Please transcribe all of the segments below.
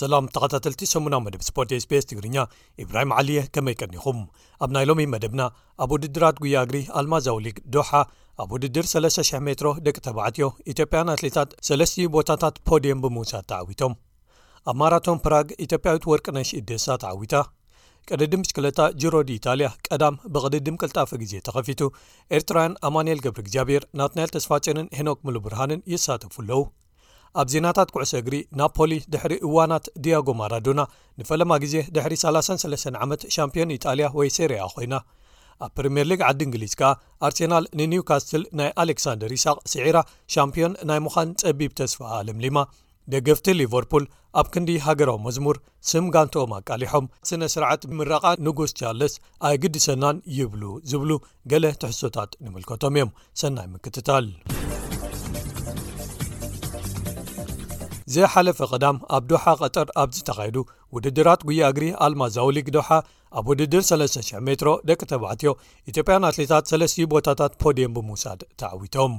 ሰላም ተኸታተልቲ ሰሙናዊ መደብ ስፖርት ስቤስ ትግርኛ ኢብራሂም ዓሊየ ከመይ ቀኒኹም ኣብ ናይ ሎሚ መደብና ኣብ ውድድራት ጉያ እግሪ ኣልማዛዊ ሊግ ዶሓ ኣብ ውድድር 3,00 ሜትሮ ደቂ ተባዕትዮ ኢትዮጵያን ኣትሌታት ሰለስትኡ ቦታታት ፖድየም ብምውሳድ ተዓዊቶም ኣብ ማራቶን ፕራግ ኢትዮጵያዊት ወርቅነሽ ኢደሳ ተዓዊታ ቅድድም ብሽክለታ ጅሮዲ ኢታልያ ቀዳም ብቕድድም ቅልጣፈ ግዜ ተኸፊቱ ኤርትራውያን ኣማንኤል ገብሪ እግዚኣብሔር ናትናኤል ተስፋጼንን ሄኖክ ምሉብርሃንን ይሳተፉ ኣለዉ ኣብ ዜናታት ኩዕሶ እግሪ ናፖሊ ድሕሪ እዋናት ድያጎ ማራዶና ንፈለማ ግዜ ድሕሪ 33 ዓመት ሻምፕዮን ኢጣልያ ወይ ሰሪኣ ኮይና ኣብ ፕሪምየር ሊግ ዓዲ እንግሊዝ ከኣ ኣርሴናል ንኒውካስትል ናይ ኣሌክሳንደር ይስቅ ስዒራ ሻምፕዮን ናይ ምዃን ጸቢብ ተስፋ ኣለምሊማ ደገፍቲ ሊቨርፑል ኣብ ክንዲ ሃገራዊ መዝሙር ስም ጋንትኦም ኣቃሊሖም ስነ ስርዓት ምረቓ ንጉስ ቻርለስ ኣይግድሰናን ይብሉ ዝብሉ ገለ ትሕሶታት ንምልከቶም እዮም ሰናይ ምክትታል ዝሓለፈ ቀዳም ኣብ ዶሓ ቀጠር ኣብ ዝተኻየዱ ውድድራት ጉያ እግሪ ኣልማዛውሊግ ዶሓ ኣብ ውድድር 3,00 ሜትሮ ደቂ ተባዕትዮ ኢትዮጵያን ኣትሌታት ሰለስትኡ ቦታታት ፖድየም ብምውሳድ ተዓዊቶም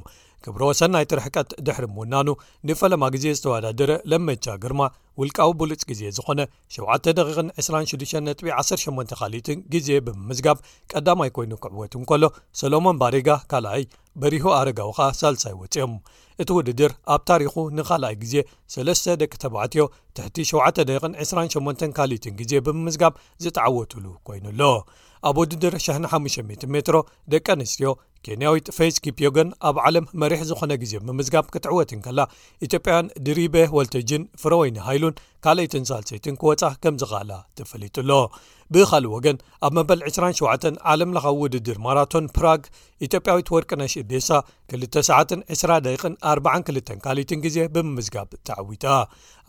ክብሮ ወሰን ናይቲ ርሕቀት ድሕሪ ምውናኑ ንፈለማ ግዜ ዝተወዳደረ ለመቻ ግርማ ውልቃዊ ብሉፅ ግዜ ዝኾነ 7 ደቂቕን 26 ነጥቢ 18 ካልኢትን ግዜ ብምምዝጋብ ቀዳማይ ኮይኑ ክዕወት እንከሎ ሰሎሞን ባሬጋ ካልኣይ በሪሁ ኣረጋዊ ከኣ ሳልሳይ ወፂኦም እቲ ውድድር ኣብ ታሪኹ ንካልኣይ ግዜ ሰለስተ ደቂ ተባዕትዮ ትሕቲ ሸውዓተ ደቂቕን ዕስራን ሸሞንተን ካልኢትን ግዜ ብምምዝጋብ ዝተዓወትሉ ኮይኑ ኣሎ ኣብ ውድድር ሸሕ ንሓሙሽተ ሚእቲ ሜትሮ ደቂ ኣንስትዮ ኬንያዊት ፌዝ ኪፕዮገን ኣብ ዓለም መሪሕ ዝኾነ ግዜ ብምምዝጋብ ክትዕወት እንከላ ኢትዮጵያን ድሪቤ ወልተጅን ፍረወይኒ ሃይሉን ካልኣይትን ሳልሰይትን ክወፃ ከም ዝኸኣላ ተፈሊጡ ኣሎ ብኻልእ ወገን ኣብ መበል 27 ዓለምለኻዊ ውድድር ማራቶን ፕራግ ኢትዮጵያዊት ወርቅነሽ ቤሳ 2 ሰዓትን 20 ደቂን 42 ካሊትን ግዜ ብምምዝጋብ ተዓዊታ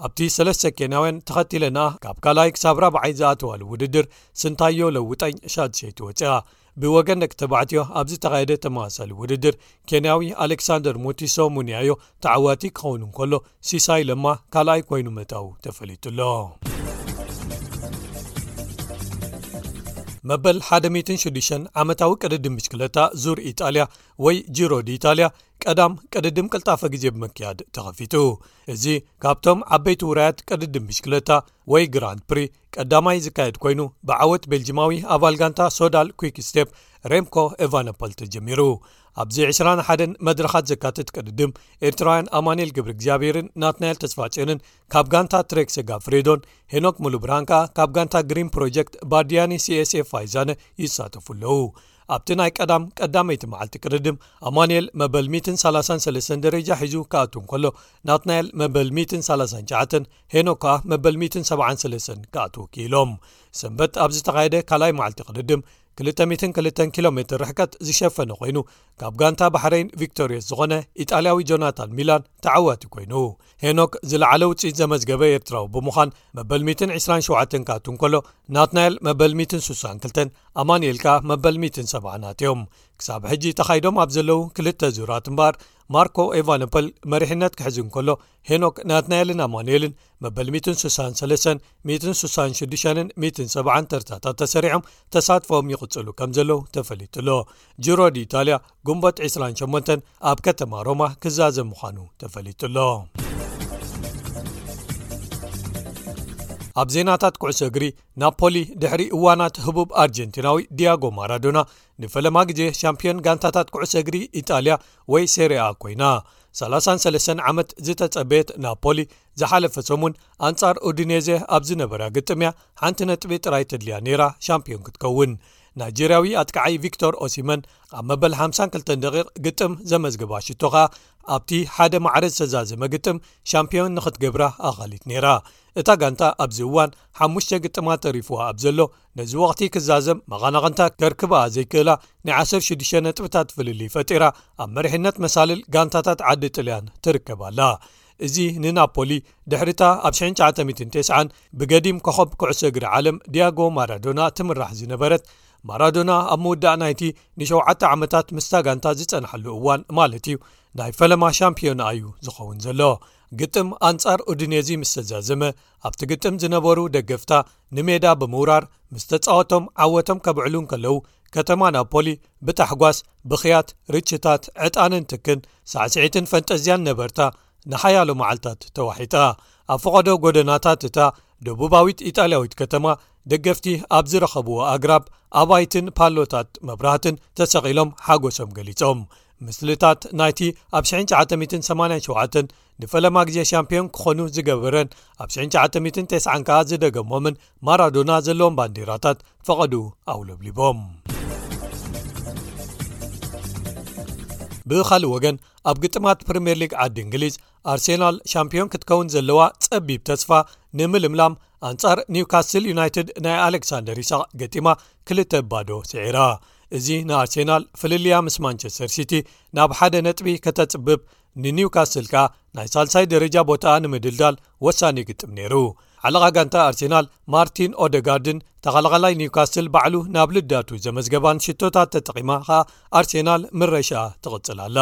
ኣብቲ ሰለስተ ኬንያውያን ተኸቲለና ካብ ካልይ ክሳብ ራብዓይ ዝኣተዋሉ ውድድር ስንታዮ ለውጠኝ ሻድሸይቲ ወፅኣ ብወገን ደቂ ተባዕትዮ ኣብ ዝተኻየደ ተመሳሳሊ ውድድር ኬንያዊ ኣሌክሳንደር ሙቲሶ ሙኒያዮ ተዓዋቲ ክኸውን እንከሎ ሲሳይ ለማ ካልኣይ ኮይኑ ምእታው ተፈሊጡ ኣሎ። መበል 16 ዓመታዊ ቅድድም ብሽክለታ ዙር ኢጣልያ ወይ ጂሮ ድ ኢታልያ ቀዳም ቅድድም ቅልጣፈ ግዜ ብምክያድ ተኸፊቱ እዚ ካብቶም ዓበይቲ ውራያት ቅድድም ብሽክለታ ወይ ግራንድ ፕሪ ቀዳማይ ዝካየድ ኮይኑ ብዓወት ቤልጂማዊ ኣባል ጋንታ ሶዳል ኩክ ስቴፕ ሬምኮ ኤቫነፖል ተጀሚሩ ኣብዚ 21 መድረኻት ዘካትት ቅድድም ኤርትራውያን ኣማኒኤል ግብሪ እግዚኣብሄርን ናትናኤል ተስፋጭንን ካብ ጋንታ ትሬክ ሰጋ ፍሬዶን ሄኖክ ሙሉ ብርሃን ከኣ ካብ ጋንታ ግሪን ፕሮጀክት ባርድያኒ cሴ ፋይዛነ ይሳተፉ ኣለዉ ኣብቲ ናይ ቀዳም ቀዳመይቲ መዓልቲ ቅድድም ኣማንኤል መበል 133 ደረጃ ሒዙ ክኣቱ ከሎ ናትናኤል መበል 139 ሄኖ ከኣ መበል 173 ክኣትዉ ክኢሎም ሰንበት ኣብ ዝተኻየደ ካልኣይ መዓልቲ ቅድድም 22 ኪሎ ሜትር ርሕቀት ዝሸፈነ ኮይኑ ካብ ጋንታ ባሕረይን ቪክቶርየስ ዝኾነ ኢጣልያዊ ጆናታን ሚላን ተዓዋቲ ኮይኑ ሄኖክ ዝለዓለ ውፅኢት ዘመዝገበ ኤርትራዊ ብምዃን መበል 127 ክኣቱ እንከሎ ናትናኤል መበል 162 ኣማንኤል ከኣ መበል 70 ኣትዮም ክሳብ ሕጂ ተኻይዶም ኣብ ዘለዉ ክልተ ዙራት እምበኣር ማርኮ ኤቫኖፐል መሪሕነት ክሕዝ እንከሎ ሄኖክ ናትናኤልን ኣማንኤልን መበል 1636670 ተርታታት ተሰሪዖም ተሳትፎም ይቕፅሉ ከም ዘለዉ ተፈሊጡ ኣሎ ጅሮ ዲኢጣልያ ግንቦት 28 ኣብ ከተማ ሮማ ክዛዘ ምዃኑ ተፈሊጡ ኣሎ ኣብ ዜናታት ኩዕሶ እግሪ ናፖሊ ድሕሪ እዋናት ህቡብ ኣርጀንቲናዊ ዲያጎ ማራዶና ንፈለማ ግዜ ሻምፕዮን ጋንታታት ኩዕሶ እግሪ ኢጣልያ ወይ ሴርኣ ኮይና 33 ዓመት ዝተጸበየት ናፖሊ ዝሓለፈ ሰሙን ኣንጻር ኡድኔዘ ኣብ ዝነበራ ግጥምያ ሓንቲ ነጥቢ ጥራይ ተድልያ ነይራ ሻምፕዮን ክትከውን ናይጀርያዊ ኣጥቃዓይ ቪክቶር ኦሲመን ኣብ መበል 52 ደቂቕ ግጥም ዘመዝግባ ሽቶ ኸኣ ኣብቲ ሓደ ማዕረ ዝተዛዘመ ግጥም ሻምፕዮን ንኽትገብራ ኣኻሊት ነይራ እታ ጋንታ ኣብዚ እዋን ሓሙሽተ ግጥማ ተሪፍዋ ኣብ ዘሎ ነዚ ወቕቲ ክዛዘም መቐናቕንታ ከርክብኣ ዘይክእላ ናይ 16 ነጥብታት ፍልልይ ፈጢራ ኣብ መሪሕነት መሳልል ጋንታታት ዓዲ ጥልያን ትርከብ ኣላ እዚ ንናፖሊ ድሕሪታ ኣብ 1990 ብገዲም ኮኾብ ኩዕሶ እግሪ ዓለም ድያጎ ማራዶና ትምራሕ ዝነበረት ማራዶና ኣብ ምውዳእ ናይቲ ንሸተ ዓመታት ምስታ ጋንታ ዝጸንሓሉ እዋን ማለት እዩ ናይ ፈለማ ሻምፒዮና እዩ ዝኸውን ዘሎ ግጥም ኣንጻር ኡድኔዚ ምስ ተዛዘመ ኣብቲ ግጥም ዝነበሩ ደገፍታ ንሜዳ ብምውራር ምስ ተጻወቶም ዓወቶም ከብዕሉ እንከለዉ ከተማ ናፖሊ ብታሕጓስ ብኽያት ርችታት ዕጣንን ትክን ሳዕስዒትን ፈንጠዝያን ነበርታ ንሓያሎ መዓልታት ተዋሒጣ ኣብ ፈቐዶ ጎደናታት እታ ደቡባዊት ኢጣልያዊት ከተማ ደገፍቲ ኣብ ዝረኸብዎ ኣግራብ ኣባይትን ፓሎታት መብራህትን ተሰቒሎም ሓጎሶም ገሊጾም ምስልታት ናይቲ ኣብ 1987 ንፈለማ ግዜ ሻምፕዮን ክኾኑ ዝገበረን ኣብ 990 ከኣ ዝደገሞምን ማራዶና ዘለዎም ባንዴራታት ፈቐዱ ኣውለብሊቦም ብኻልእ ወገን ኣብ ግጥማት ፕሪምየር ሊግ ዓዲ እንግሊዝ ኣርሴናል ሻምፕዮን ክትከውን ዘለዋ ጸቢብ ተስፋ ንምልምላም ኣንጻር ኒውካስትል ዩናይትድ ናይ ኣሌክሳንደር ይስቅ ገጢማ ክልተ ባዶ ስዒራ እዚ ንኣርሴናል ፍልልያ ምስ ማንቸስተር ሲቲ ናብ ሓደ ነጥቢ ከተጽብብ ንኒውካስል ከኣ ናይ ሳልሳይ ደረጃ ቦታኣ ንምድልዳል ወሳኒ ግጥም ነይሩ ሓለቓ ጋንታ ኣርሴናል ማርቲን ኦደጋርድን ተኸላኸላይ ኒውካስል ባዕሉ ናብ ልዳቱ ዘመዝገባን ሽቶታት ተጠቒማ ከኣ ኣርሴናል ምረሻኣ ትቕጽል ኣላ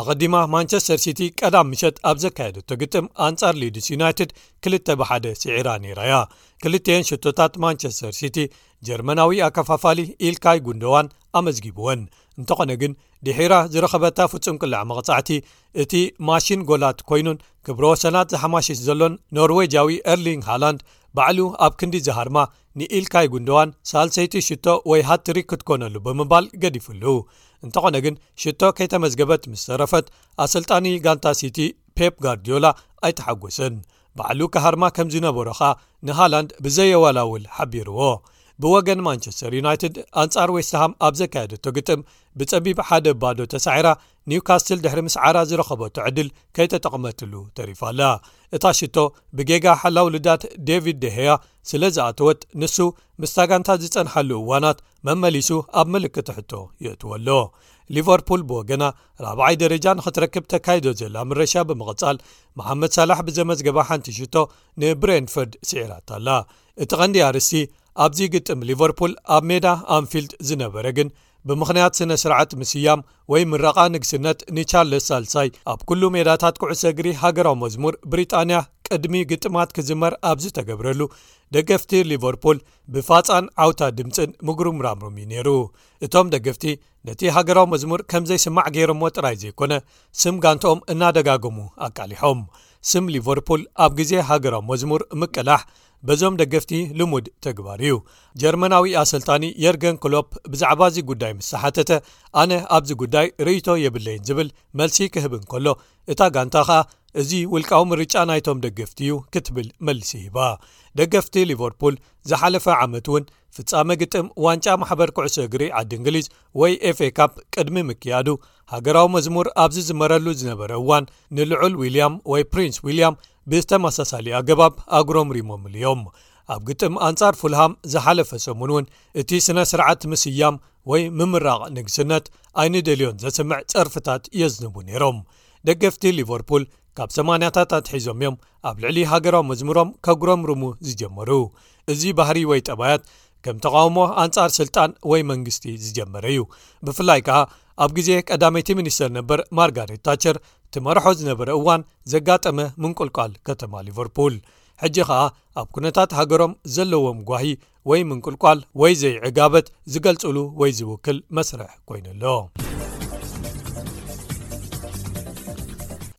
ኣቐዲማ ማንቸስተር ሲቲ ቀዳም ምሸት ኣብ ዘካየደቶ ግጥም ኣንጻር ሊድስ ዩናይትድ ክልተ ብሓደ ስዒራ ነይራ እያ ክልተኤን ሽቶታት ማንቸስተር ሲቲ ጀርመናዊ ኣከፋፋሊ ኢልካይ ጉንደዋን ኣመዝጊብወን እንተኾነ ግን ድሒራ ዝረኸበታ ፍጹም ቅላዕ መቕጻዕቲ እቲ ማሽን ጎላት ኮይኑን ክብረ ወሰናት ዝሓማሽሽ ዘሎን ኖርወጃዊ ኤርሊንግ ሃላንድ ባዕሉ ኣብ ክንዲ ዝሃርማ ንኢልካይ ጉንደዋን ሳልሰይቲ ሽቶ ወይ ሃትሪክ ክትኮነሉ ብምባል ገዲፍሉ እንተኾነ ግን ሽቶ ከይተመዝገበት ምስ ተረፈት ኣሰልጣኒ ጋንታ ሲቲ ፔፕ ጋርድዮላ ኣይተሓጎሰን ባዕሉ ክሃርማ ከም ዝነበሮ ከኣ ንሃላንድ ብዘየወላውል ሓቢርዎ። ብወገን ማንቸስተር ዩናይትድ ኣንጻር ዌስትሃም ኣብ ዘካየደቶ ግጥም ብጸቢብ ሓደ ባዶ ተሳዒራ ኒውካስትል ድሕሪ ምስዓራ ዝረኸበቶ ዕድል ከይተጠቕመትሉ ተሪፋ ኣላ። እታ ሽቶ ብጌጋ ሓላው ልዳት ዴቪድ ደሄያ ስለ ዝኣተወት ንሱ ምስታ ጋንታ ዝጸንሓሉ እዋናት መመሊሱ ኣብ ምልክት ሕቶ የእትዎ ኣሎ። ሊቨርፑል ብወገና ራብዓይ ደረጃ ንክትረክብ ተካይዶ ዘላ ምረሻ ብምቕጻል መሓመድ ሳላሕ ብዘመዝገባ ሓንቲ ሽቶ ንብሬንፈርድ ስዒራታ ኣላ። እቲ ቐንዲ ኣርስቲ ኣብዚ ግጥም ሊቨርፑል ኣብ ሜዳ ኣንፊልድ ዝነበረ ግን ብምኽንያት ስነ ስርዓት ምስያም ወይ ምረቓ ንግስነት ንቻርለስ ሳልሳይ ኣብ ኩሉ ሜዳታት ኩዕሶ እግሪ ሃገራዊ መዝሙር ብሪጣንያ ቅድሚ ግጥማት ክዝመር ኣብ ዝተገብረሉ ደገፍቲ ሊቨርፑል ብፋጻን ዓውታ ድምጽን ምጉርምራምሮም እዩ ነይሩ እቶም ደገፍቲ ነቲ ሃገራዊ መዝሙር ከም ዘይስማዕ ገይሮምዎ ጥራይ ዘይኮነ ስም ጋንትኦም እናደጋገሙ ኣቃሊሖም ስም ሊቨርፑል ኣብ ግዜ ሃገራዊ መዝሙር ምቅላሕ በዞም ደገፍቲ ልሙድ ተግባር እዩ ጀርመናዊ ኣሰልጣኒ የርገን ክሎፕ ብዛዕባ እዚ ጉዳይ ምስ ሓተተ ኣነ ኣብዚ ጉዳይ ርእይቶ የብለይን ዝብል መልሲ ክህብ እንከሎ እታ ጋንታ ከኣ እዚ ውልቃዊ ምርጫ ናይቶም ደገፍቲ እዩ ክትብል መልሲ ሂባ ደገፍቲ ሊቨርፑል ዝሓለፈ ዓመት እውን ፍጻመ ግጥም ዋንጫ ማሕበር ኩዕሶ እግሪ ዓዲ እንግሊዝ ወይ ኤፍኤ ካፕ ቅድሚ ምክያዱ ሃገራዊ መዝሙር ኣብ ዝዝመረሉ ዝነበረ እዋን ንልዑል ዊልያም ወይ ፕሪንስ ዊልያም ብዝተመሳሳሊ ኣገባብ ኣጉረምሪሞምሉ እዮም። ኣብ ግጥም ኣንጻር ፉልሃም ዝሓለፈ ሰሙን እውን እቲ ስነ ስርዓት ምስያም ወይ ምምራቕ ንግስነት ኣይንደልዮን ዘስምዕ ጸርፍታት የዝንቡ ነይሮም። ደገፍቲ ሊቨርፑል ካብ ሰማንያታት ኣትሒዞም እዮም ኣብ ልዕሊ ሃገራዊ መዝሙሮም ከጉረምርሙ ዝጀመሩ። እዚ ባህሪ ወይ ጠባያት ከም ተቓውሞ ኣንጻር ስልጣን ወይ መንግስቲ ዝጀመረ እዩ። ብፍላይ ከኣ ኣብ ግዜ ቀዳመይቲ ሚኒስተር ነበር ማርጋሬት ታቸር ትመርሖ ዝነበረ እዋን ዘጋጠመ ምንቁልቋል ከተማ ሊቨርፑል ሕጂ ከኣ ኣብ ኩነታት ሃገሮም ዘለዎም ጓሂ ወይ ምንቁልቋል ወይ ዘይዕጋበት ዝገልጽሉ ወይ ዝውክል መስርሕ ኮይኑ ኣሎ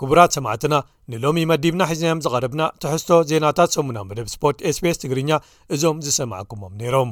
ክቡራት ሰማዕትና ንሎሚ መዲብና ሒዝናዮም ዝቐረብና ትሕዝቶ ዜናታት ሰሙና መደብ ስፖርት ስቤስ ትግርኛ እዞም ዝሰማዕኩሞም ነይሮም